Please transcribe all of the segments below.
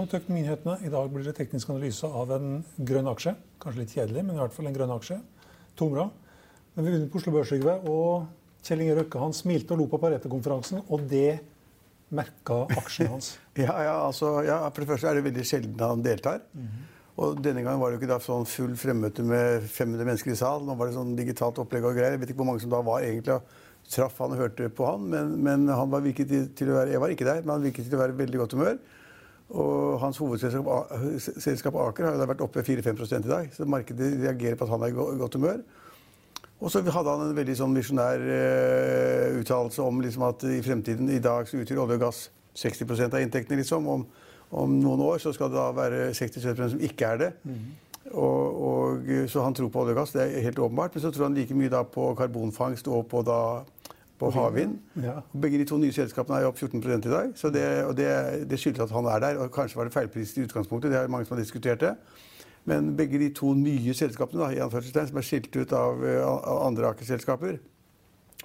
Velkommen til Økonominyhetene. I dag blir det teknisk analyse av en grønn aksje. Kanskje litt kjedelig, men i hvert fall en grønn aksje. Tomra. Men vi begynner på Oslo Børs, Yngve. Og Kjell Inge Røkke han smilte og lo på Pareto-konferansen, og det merka aksjen hans. ja, ja, altså, ja, For det første er det veldig sjelden han deltar. Mm -hmm. Og denne gangen var det jo ikke da sånn full fremmøte med 500 mennesker i sal. Nå var det sånn digitalt opplegg og greier. Jeg vet ikke hvor mange som da var egentlig og traff han og hørte på han, men, men han var virket til, til, å være Jeg var ikke der, men han virket til å være i veldig godt humør. Og hans hovedselskap Aker har jo vært oppe 4-5 i dag. Så markedet reagerer på at han er i godt humør. Og så hadde han en veldig sånn misjonær uh, uttalelse om liksom at i fremtiden i dag så utgjør olje og gass 60 av inntektene. liksom. Om, om, noen år så skal det da være 60 som ikke er det. Mm. Og, og, så han tror på olje og gass, det er helt åpenbart. Men så tror han like mye da på karbonfangst og på da på havvind. Ja. Begge de to nye selskapene er opp 14 i dag. Så det, og det, det skyldes at han er der. Og kanskje var det feilpris i utgangspunktet. Det er mange som har diskutert det. Men begge de to nye selskapene da, som er skilt ut av, av andre Aker-selskaper,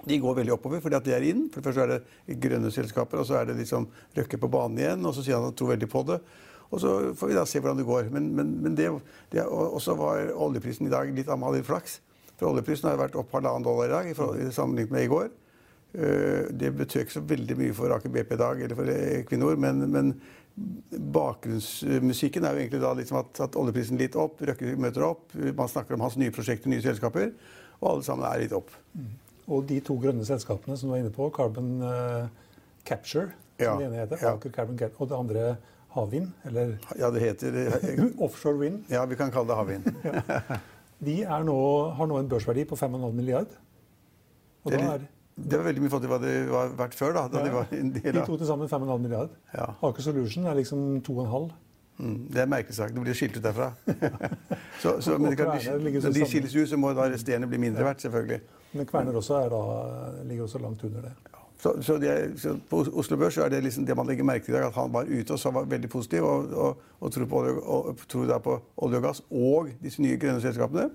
de går veldig oppover fordi at de er inn. For det første er det grønne selskaper, og så er det liksom Røkke på banen igjen. Og så sier han at han tror veldig på det. Og så får vi da se hvordan det går. Men, men, men det, det, også var oljeprisen i dag litt amalie flaks. For oljeprisen har vært opp halvannen dollar i dag i sammenlignet med i går. Eh, det betød ikke så veldig mye for Aker BP i dag eller for Equinor, men, men bakgrunnsmusikken er jo egentlig da liksom at, at oljeprisen litt opp, Røkke møter opp, man snakker om hans nye prosjekter, nye selskaper, og alle sammen er litt opp. Mm. Og de to grønne selskapene som du var inne på, Carbon uh, Capture, som ja, det ene heter, ja. Carbon Capture, og det andre havvind, eller Ja, det heter Offshore wind. Ja, vi kan kalle det havvind. ja. De nå, har nå en børsverdi på 5,5 milliard. Og det, da er det var veldig mye fattigere hva det var verdt før. da, da ja. De var en del av... De to til sammen 5,5 milliard. Ja. Aker Solution er liksom 2,5. Mm, det er merkesak. Det blir skilt ut derfra. så, så, men kan, når de skilles ut, så må da resterende bli mindre verdt, selvfølgelig. Men Kverner også da, ligger også langt under det. Så, så, det, så, På Oslo Børs er det liksom det man legger merke til i dag, at han var ute og så var veldig positiv og, og, og tror, på olje, og, tror på olje og gass og disse nye grønne selskapene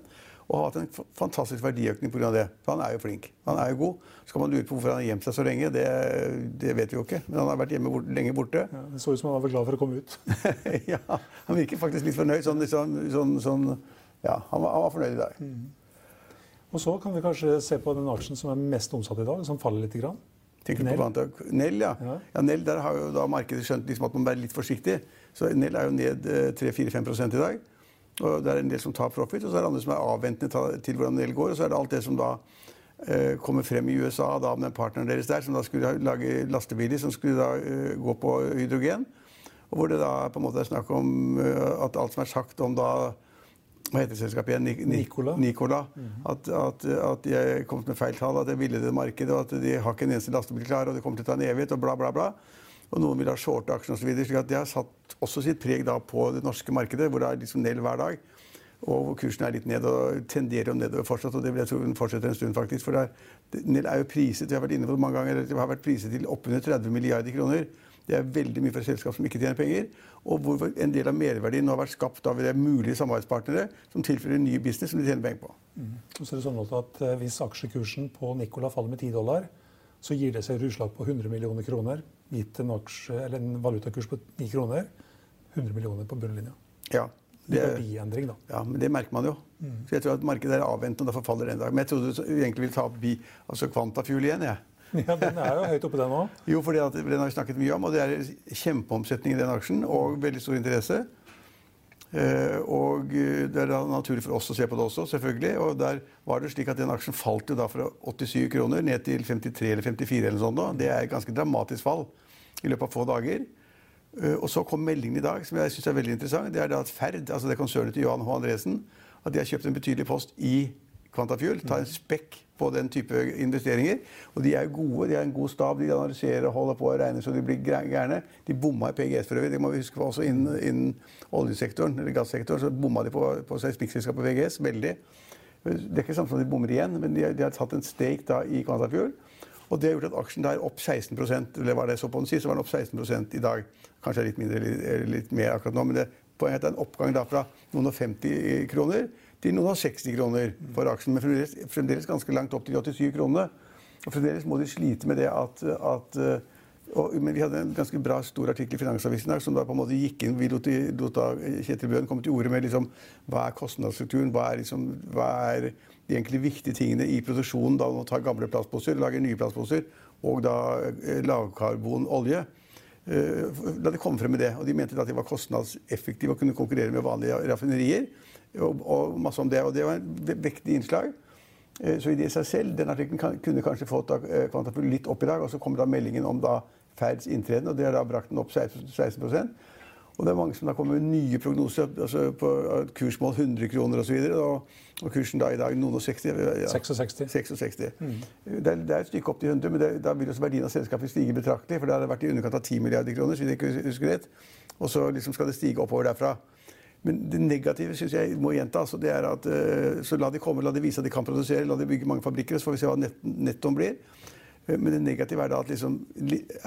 og har hatt en fantastisk verdiøkning pga. det. For han er jo flink. Han er jo god. Så kan man lure på hvorfor han har gjemt seg så lenge. Det, det, vet vi jo ikke. Men han har vært hjemme bort, lenge borte. Ja, det så ut som han var glad for å komme ut. ja, han virker faktisk litt fornøyd. Sånn, sånn, sånn, sånn ja, han var, han var, fornøyd i dag. Mm. Og så kan vi kanskje se på den aksjen som er mest omsatt i dag, som faller litt. Grann. Nell. Nell, ja. ja. ja. Nell, Der har jo da markedet skjønt liksom at man må være litt forsiktig. Så Nell er jo ned 3-4-5 eh, i dag. Og det er en del som tar profit, og så er det andre som er avventende til hvordan det går. Og så er det alt det som da eh, kommer frem i USA da med partneren deres der, som da skulle lage lastebiler som skulle da eh, gå på hydrogen. Og hvor det da på en måte er snakk om uh, at alt som er sagt om da hva heter selskapet igjen? Nik Nicola. Nicola. Mm -hmm. at, at, at, de er kommet med feil tall, at det er villede markedet, og at de har ikke en eneste lastebil klar, og det kommer til å ta en evighet, og bla, bla, bla og noen vil ha shorte aksjene osv. slik at det har satt også sitt preg da på det norske markedet, hvor det er liksom nell hver dag. Og kursen er litt ned og tenderer nedover fortsatt. Og det vil jeg tro den fortsetter en stund, faktisk. For Nell er jo priset vi har vært inne på det mange ganger, det har vært priset til oppunder 30 milliarder kroner. Det er veldig mye for et selskap som ikke tjener penger. Og hvor en del av merverdien nå har vært skapt av mulige samarbeidspartnere som tilfører ny business som de tjener penger på. Mm. Så er det sånn at eh, Hvis aksjekursen på Nicola faller med 10 dollar, så gir det seg utslag på 100 millioner kroner gitt en, aksje, en valutakurs på 9 kroner, 100 millioner på bunnlinja. Ja, det, verdiendring, da. Ja, men det merker man jo. Mm. Så jeg tror at markedet er avventende, og derfor faller det en dag. Men jeg trodde du egentlig ville ta opp bi, altså Kvantafuel igjen. jeg. Ja, Den er jo høyt oppe, den òg. Jo, for den har vi snakket mye om. Og det er kjempeomsetning i den aksjen, og veldig stor interesse. Eh, og det er da naturlig for oss å se på det også, selvfølgelig. Og der var det slik at den aksjen falt jo da fra 87 kroner ned til 53 eller 54 eller sånn. Da. Det er et ganske dramatisk fall i løpet av få dager. Eh, og så kom meldingen i dag som jeg synes er veldig interessant. Det er da at Ferd, altså det konsernet til Johan H. Andresen, at de har kjøpt en betydelig post i Quantafuel. Tar en spekk på den type investeringer. Og de er gode. De har en god stab. De analyserer og holder på og regner så de blir gærne. De bomma i PGS for øvrig. Det må vi huske på også innen, innen oljesektoren eller gassektoren. Så bomma de på, på seismikkselskapet PGS veldig. Det er ikke samme som de bommer igjen, men de, de har tatt en stake da i Quantafuel. Og det har gjort at aksjen der opp 16% eller var det så på den sist, så var den opp 16 i dag. Kanskje litt mindre eller litt mer akkurat nå. Men det, poenget er at det er en oppgang da fra noen og 50 kroner til noen og 60 kroner for aksjen. Men fremdeles, fremdeles ganske langt opp til de 87 kronene. Og fremdeles må de slite med det at, at Og, men vi hadde en ganske bra stor artikkel i Finansavisen der, som da på en måte gikk inn Vi lot, da Kjetil Bøhn komme til orde med liksom, hva er kostnadsstrukturen, hva er, liksom, hva er de egentlig viktige tingene i produksjonen da man tar gamle plastposer, lager nye plastposer, og da eh, lavkarbonolje. Eh, la de komme frem med det. Og de mente at de var kostnadseffektive og kunne konkurrere med vanlige raffinerier. Og, og masse om det. Og det var en vektig innslag. Eh, så i det seg selv, Den artikkelen kunne kanskje fått Kvantafugl litt opp i dag. Og så kommer da meldingen om da Ferds inntreden, og det har da brakt den opp 16, 16 og det er mange som da kommer med nye prognoser altså på kursmål 100 kroner osv. Og, og, og kursen da i dag noen og 60. Ja, 66. 66. Mm. Det, er, det, er, et stykke opp til 100, men det, da vil også verdien av selskapet stige betraktelig. For det har vært i underkant av 10 milliarder kroner, hvis jeg ikke husker rett. Og så liksom skal det stige oppover derfra. Men det negative synes jeg må gjenta. Altså det er at, uh, så la de komme, la de vise at de kan produsere, la de bygge mange fabrikker, så får vi se hva nett, nettoen blir. Eh, men det negative er da at liksom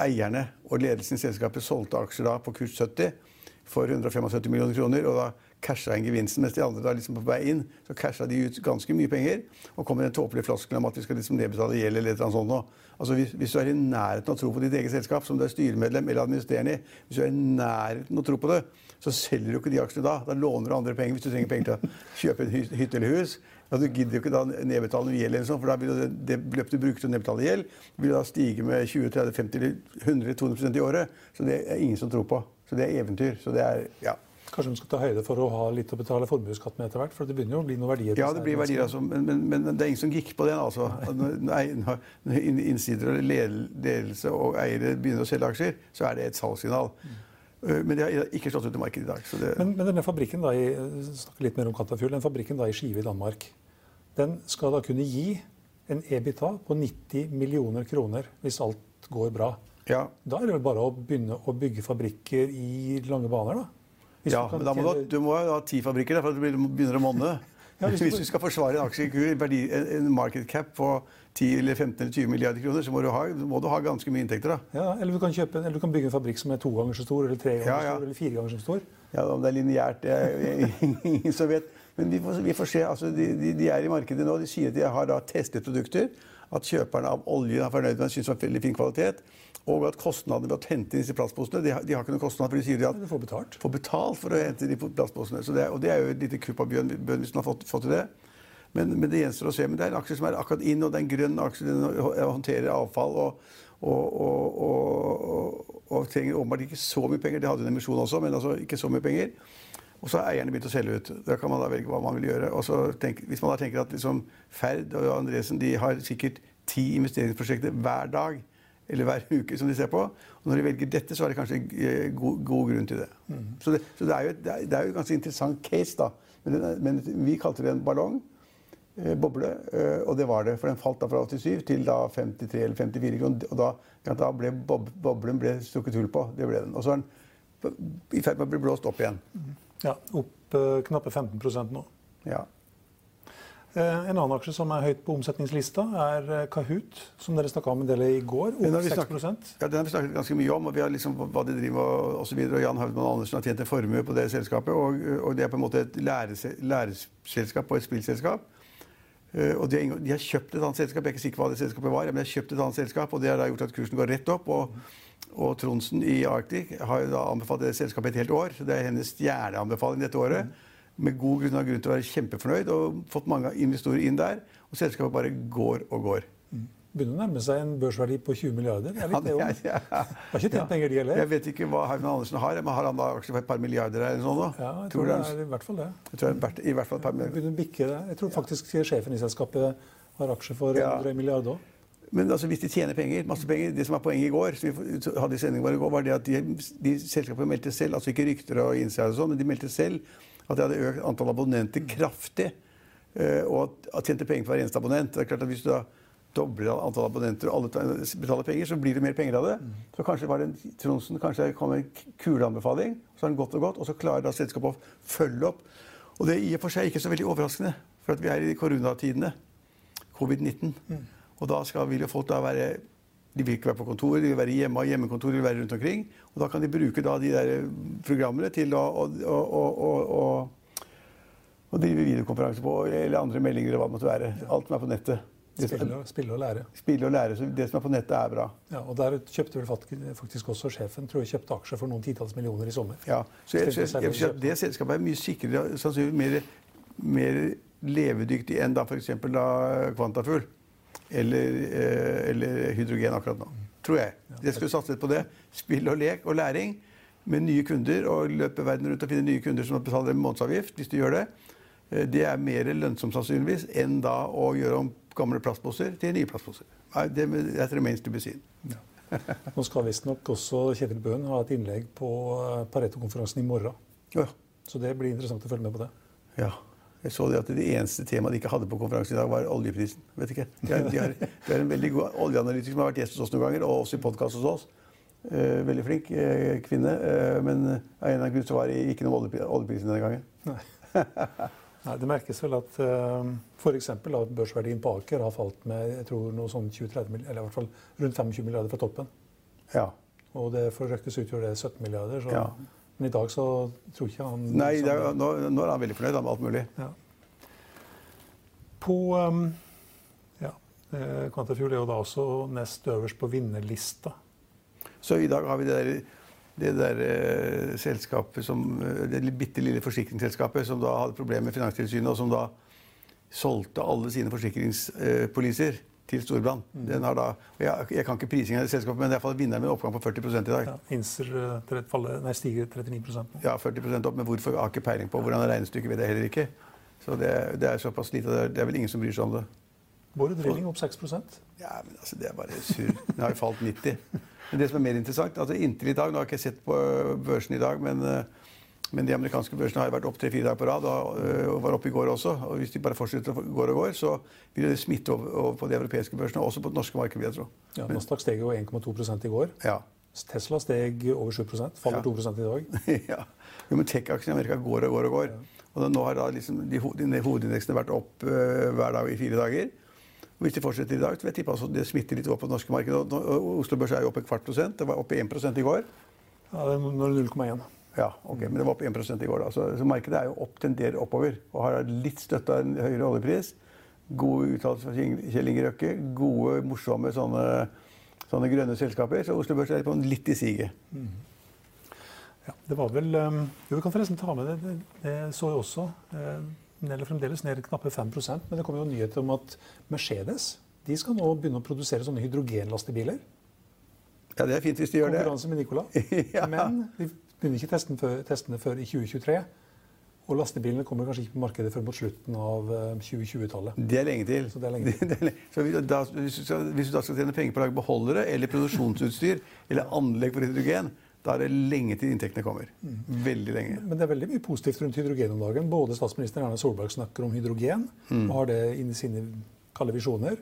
eierne og ledelsen i selskapet solgte aksjer da på kurs 70 for 175 millioner kroner. og da casha inn gevinsten, mens de andre da liksom på vei inn så casha de ut ganske mye penger. Og kom med den tåpelige floskelen om at vi skal liksom nedbetale gjeld eller noe sånt. Altså hvis, hvis, du er i nærheten av å tro på ditt eget selskap, som du er styremedlem eller administrerende i, hvis du er i nærheten av å tro på det, så selger du ikke de aksjene da. Da låner du andre penger hvis du trenger penger til å kjøpe en hytte eller hus. Ja, du gidder jo ikke da nedbetale noe gjeld, eller sånt, for da vil det, det beløpet du bruker til å nedbetale gjeld, vil da stige med 20-30-50-100-200% i året. Så det er ingen som tror på. Så det er eventyr. Så det er, ja. Kanskje de skal ta høyde for å ha litt å betale formuesskatt med etter hvert? For det begynner jo å bli noen verdier? Ja, det blir verdier, altså. Men, men, men, det er ingen som gikk på den, altså. Når innsider og ledelse og eiere begynner å selge aksjer, så er det et salgssignal. Mm. Men det har ikke slått ut i markedet i dag. Det... Men, men, denne fabrikken da, i, litt mer om Katafjord, den fabrikken da i Skive i Danmark, den skal da kunne gi en EBITA på 90 millioner kroner hvis alt går bra. Ja. Da er det vel bare å begynne å bygge fabrikker i lange baner, da? Hvis ja, men da må du, du må ha ti fabrikker for det begynner å monne. Ja, hvis, hvis, du skal forsvare en aksjekur, en market cap på 10 eller 15 eller 20 milliarder kroner, så må du ha, må du ha ganske mye inntekter. da. Ja, eller du, kan kjøpe, eller du kan bygge en fabrikk som er to ganger så stor, eller tre ganger ja, ja. så stor, eller fire ganger så stor. Ja, Om det er lineært, det er ingen som vet. Men vi får, vi får se. altså de, de, de, er i markedet nå. De sier at de har da testet produkter. At kjøperne av olje er fornøyd med syns det var veldig fin kvalitet. Og at kostnadene ved å hente disse plastposene de har, de har ikke noen kostnad. for de sier at de får betalt. Får betalt for å hente de plastposene. Så det, og det er jo et lite kupp av bjørn, hvis den har fått, fått til det. Men, men, det gjenstår å se. Men det er en aksje som er akkurat inn, og det er en grønn aksje. Den håndterer avfall og, og, og, og trenger åpenbart ikke så mye penger. Det hadde en emisjon også, men altså ikke så mye penger. Og så har eierne begynt å selge ut. Da kan man da velge hva man vil gjøre. Tenk, hvis man da tenker at liksom Ferd og Andresen de har sikkert ti investeringsprosjekter hver dag eller hver uke som de ser på. Og når de velger dette, så er det kanskje eh, god, god grunn til det. Mm. Så, det, så det, er jo, det, er, jo et ganske interessant case, da. Men, men vi kalte det en ballong. Eh, boble, eh, og det var det. For den falt da fra 87 til da 53 eller 54 kroner. Og da, da ble bob, boblen ble strukket hull på. Det ble den. Og så er den i ferd med å bli blåst opp igjen. Ja, opp uh, knappe 15% nå. Ja. Uh, en annen aksje som er høyt på omsetningslista, er uh, Kahoot, som dere snakka om en del i går. Opp 6 Ja, Den har vi snakket ganske mye om, og vi har liksom hva de driver med osv. Jan Haugmann Andersen har tjent en formue på det selskapet. Og, og, det er på en måte et læreselskap og et spillselskap. Eh, og de, har kjøpt et annet selskap. Jeg er ikke sikker på hva det selskapet var, men de har kjøpt et annet selskap, og det har gjort at kursen går rett opp. Og, og Tronsen i Arctic har jo da anbefalt det selskapet et helt år. Så det er hennes stjerneanbefaling dette året. Med god grunn av grunn til å være kjempefornøyd og fått mange investorer inn der. Og selskapet bare går og går begynner å nærme seg en børsverdi på 20 milliarder. Det er litt ja, det, ja, ja. Har ikke tjent penger, de heller. Jeg vet ikke hva Herman Andersen har, men har han da aksjer for et par milliarder eller sånn? Ja, jeg tror, tror det er i hvert fall det. Jeg tror det er i hvert fall et par milliarder. Begynner å Bikke det. Jeg tror faktisk sjefen i selskapet har aksjer for ja. en milliard òg. Men altså, hvis de tjener penger, masse penger Det som var poenget i går, som vi hadde i sendingen vår i går, var det at de, de selskapene meldte selv, altså ikke rykter og insider og sånn, men de meldte selv at de hadde økt antall abonnenter kraftig. Uh, og at tjente penger på hver eneste abonnent. Det er klart at hvis du da dobler antall abonnenter og alle betaler penger, så blir det mer penger av det. Mm. Så kanskje var det en, Tronsen kanskje kom en kuleanbefaling, så har den gått og gått, og så klarer da selskapet å følge opp. Og det er i og for seg ikke så veldig overraskende, for at vi er i koronatidene. Covid-19. Mm. Og da skal, vil jo folk da være de vil ikke være på kontoret, de vil være hjemme, og hjemmekontor vil være rundt omkring. Og da kan de bruke da de der programmene til å, å, å, å drive videokonferanse på, eller andre meldinger eller hva det måtte være. Alt som er på nettet. Spille, og- spille og lære. Spille og lære. Så det som er på nettet, er bra. Ja, og Der kjøpte vel faktisk også sjefen tror jeg kjøpte aksjer for noen titalls millioner i sommer. Ja, så jeg, så jeg, jeg, jeg Det selskapet er mye sikrere, sannsynligvis mer, mer levedyktig enn da f.eks. Kvantafugl eller, eh, eller hydrogen akkurat nå. Tror jeg. Jeg skulle satset på det. Spill og lek og læring med nye kunder og løpe verden rundt og finne nye kunder som betaler en månedsavgift, hvis du gjør det. Eh, Det er mer lønnsomt sannsynligvis enn da å gjøre om gamle plastposer til nye plastposer. Det er remains to be seen. Nå skal visstnok også Kjetil Bøhn ha et innlegg på eh, Pareto-konferansen i morgen. Ja. Så det blir interessant å følge med på det. Ja. Jeg så det at det eneste temaet de ikke hadde på konferansen i dag, var oljeprisen. Vet ikke. De har, de har, de har en veldig god oljeanalytiker som har vært gjest hos oss noen ganger, og også i podkast hos oss. Eh, veldig flink eh, kvinne. Eh, men av en eller annen grunn så var det ikke noe om oljeprisen denne gangen. Nei, Det merkes vel at uh, f.eks. børsverdien på Aker har falt med jeg tror noe sånn 20-30 milliarder, eller i hvert fall rundt 25 milliarder fra toppen. Ja. Og det for Røkkes utgjør det 17 milliarder. Så, Ja. Men i dag så tror ikke han Nei, er, nå, nå er han veldig fornøyd med alt mulig. Ja. På um, ja, eh, Quantafuel er jo da også nest øverst på vinnerlista. Så i dag har vi det der, det der eh, selskapet som eh, Det bitte lille forsikringsselskapet som da hadde problemer med Finanstilsynet, og som da solgte alle sine forsikringspoliser til Storbrann. Den har da, og jeg, jeg kan ikke prisingen av selskapet, men det er iallfall vinneren med en oppgang på 40 i dag. Ja, Inser eh, tre- nei, stiger 39 nå. Ja, 40 opp, men hvorfor har ikke peiling på hvordan regnestykket vet jeg heller ikke. Så det, det er såpass lite, det er, det er vel ingen som bryr seg om det. Bård Drilling opp 6% Ja, men altså, det er bare surr. Den har jo falt 90. Men det som er mer interessant, altså inntil i dag, nå har jeg ikke sett på øh, børsen i dag, men, øh, men de amerikanske børsene har vært opp tre-fire dager på rad, og, øh, og var oppe i går også. Og hvis de bare fortsetter og går og går, så vil det smitte over, over på de europeiske børsene, også på det norske markedet, vil jeg tro. Ja, Nasdaq steg jo 1,2 i går. Ja. Tesla steg over 7 faller Ja. 2 i dag. ja. Jo, men tech-aksjene i Amerika går og går og går. Og nå har da liksom de, ho- de hovedindeksene vært opp uh, hver dag i fire dager. Og hvis de fortsetter i dag, så vil jeg tippe altså det smitter litt over på det norske markedet. Og, og Oslo Børs er jo oppe et kvart prosent. Det var oppe 1 i går. Ja, det er 0,1. Ja, ok, Men det var opp 1% i går. da. Så, så markedet er jo opp, tenderer oppover. Og har litt støtte av en høyere oljepris. Gode uttalelser fra Kjell Inge Røkke. Gode, morsomme sånne, sånne grønne selskaper. Så Oslo Børs er på en litt i siget. Ja, det var vel um, Jo, vi kan forresten ta med det. Det, det så jeg også. Eh, Den gjelder fremdeles ned knappe 5% men det kom jo nyheter om at Mercedes de skal nå begynne å produsere sånne hydrogenlastebiler. Ja, det er fint hvis de gjør det. Konkurranse med Nicola. Ja. Men de begynner ikke testen før, testene før i 2023. Og lastebilene kommer kanskje ikke på markedet før mot slutten av eh, 2020-tallet. Det er lenge til. Så det er lenge til. er lenge- Så da, hvis, du skal, hvis du da skal tjene penger på å lage beholdere eller produksjonsutstyr eller anlegg for hydrogen, da er det lenge til inntektene kommer. Veldig lenge. Men det er veldig mye positivt rundt hydrogen om dagen. Både statsminister Erna Solberg snakker om hydrogen Mm. og har det inni sine kalde visjoner.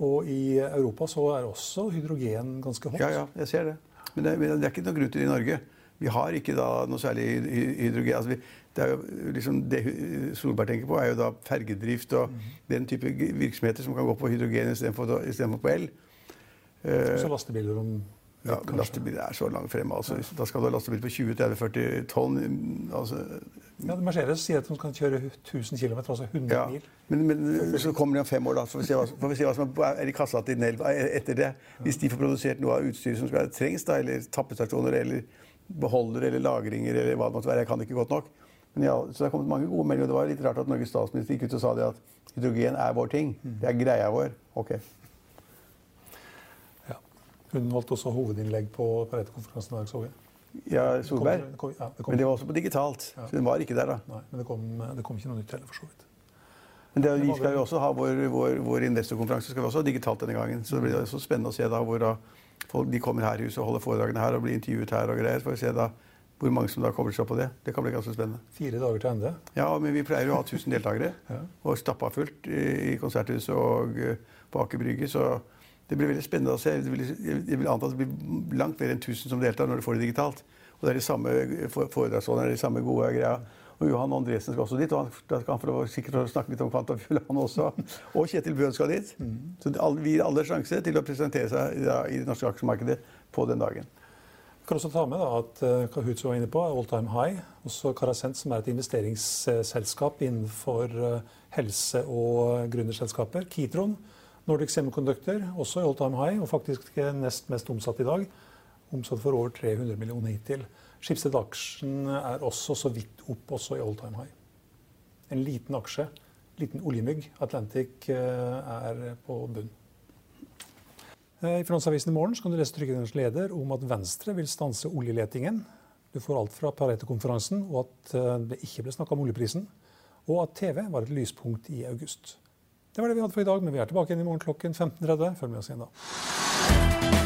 Og i Europa så er også hydrogen ganske hot. Ja, ja, jeg ser det. Men det, men det er ikke noen grunn til det i Norge. Vi har ikke da noe særlig hy- hy- hydrogen. Altså vi, det, liksom det Solberg tenker på, er jo da fergedrift og den type virksomheter som kan gå på hydrogen istedenfor på el. Eh, Så lastebiler om ja, kanskje. lastebiler er så langt fremme. Altså. Da skal du ha lastebil på 20-30-40 tonn. Altså, Ja, Mercedes sier at de kan kjøre 1000 km, altså 100 ja. mil. Men, men så kommer de om fem år, da. Så får vi se hva, får vi se hva som er i kassa til Nell etter det. Hvis de får produsert noe av utstyret som skal trengs, da, eller tappestasjoner, eller beholdere, eller lagringer, eller hva det måtte være. Jeg kan det ikke godt nok. Men ja, så det har kommet mange gode meldinger. Det var litt rart at Norges statsminister gikk ut og sa det at hydrogen er vår ting. Det er greia vår. Ok. Ja. Hun holdt også hovedinnlegg på Pareto-konferansen i dag, så jeg. Ja, Det Solberg. kom- det kom- ja, det kom- Men det var også på digitalt. Ja. Så den var ikke der, da. Nei, men det kom, det kom ikke noe nytt heller, for så vidt. Men det, Det vi skal jo også ha vår, vår, vår investorkonferanse skal vi også ha digitalt denne gangen. Så det blir også spennende å se da hvor da folk, de kommer her i huset og holder foredragene her og blir intervjuet her og greier. Så får vi se da hvor mange som da kobler seg på det. Det kan bli ganske spennende. Fire dager til ende. Ja, men vi pleier jo å ha 1000 deltakere. Ja. Og stappa fullt i, Konserthuset og eh, på Aker Brygge. Så det blir veldig spennende å se. Jeg vil, jeg vil anta at det blir langt mer enn 1000 som deltar når du får det digitalt. Og det er de samme for- foredragsholderne, de samme gode greia. Og Johan Andresen skal også dit, og han, skal få sikkert snakke litt om Kvantafugl, han også. Og Kjetil Bøhn skal dit. Så alle- vi gir alle sjanse til å presentere seg i det norske aksjemarkedet på den dagen. Vi kan også ta med da, at uh, Kahoot som var inne på, er all time high. Også Carasent, som er et investeringsselskap innenfor eh, helse- og gründerselskaper. Kitron Nordic Semiconductor, også all time high, og faktisk nest mest omsatt i dag. Omsatt for over 300 millioner hittil. Schibsted-aksjen er også så vidt opp, også i all time high. En liten aksje, liten oljemygg. Atlantic eh, er på bunn. Eh, I Finansavisen i morgen kan du lese trykkerens leder om at Venstre vil stanse oljeletingen. Du får alt fra Pareto-konferansen, og at eh, det ikke ble snakka om oljeprisen. Og at TV var et lyspunkt i august. Det var det vi hadde for i dag, men vi er tilbake igjen i morgen klokken 15.30. Følg med oss igjen da.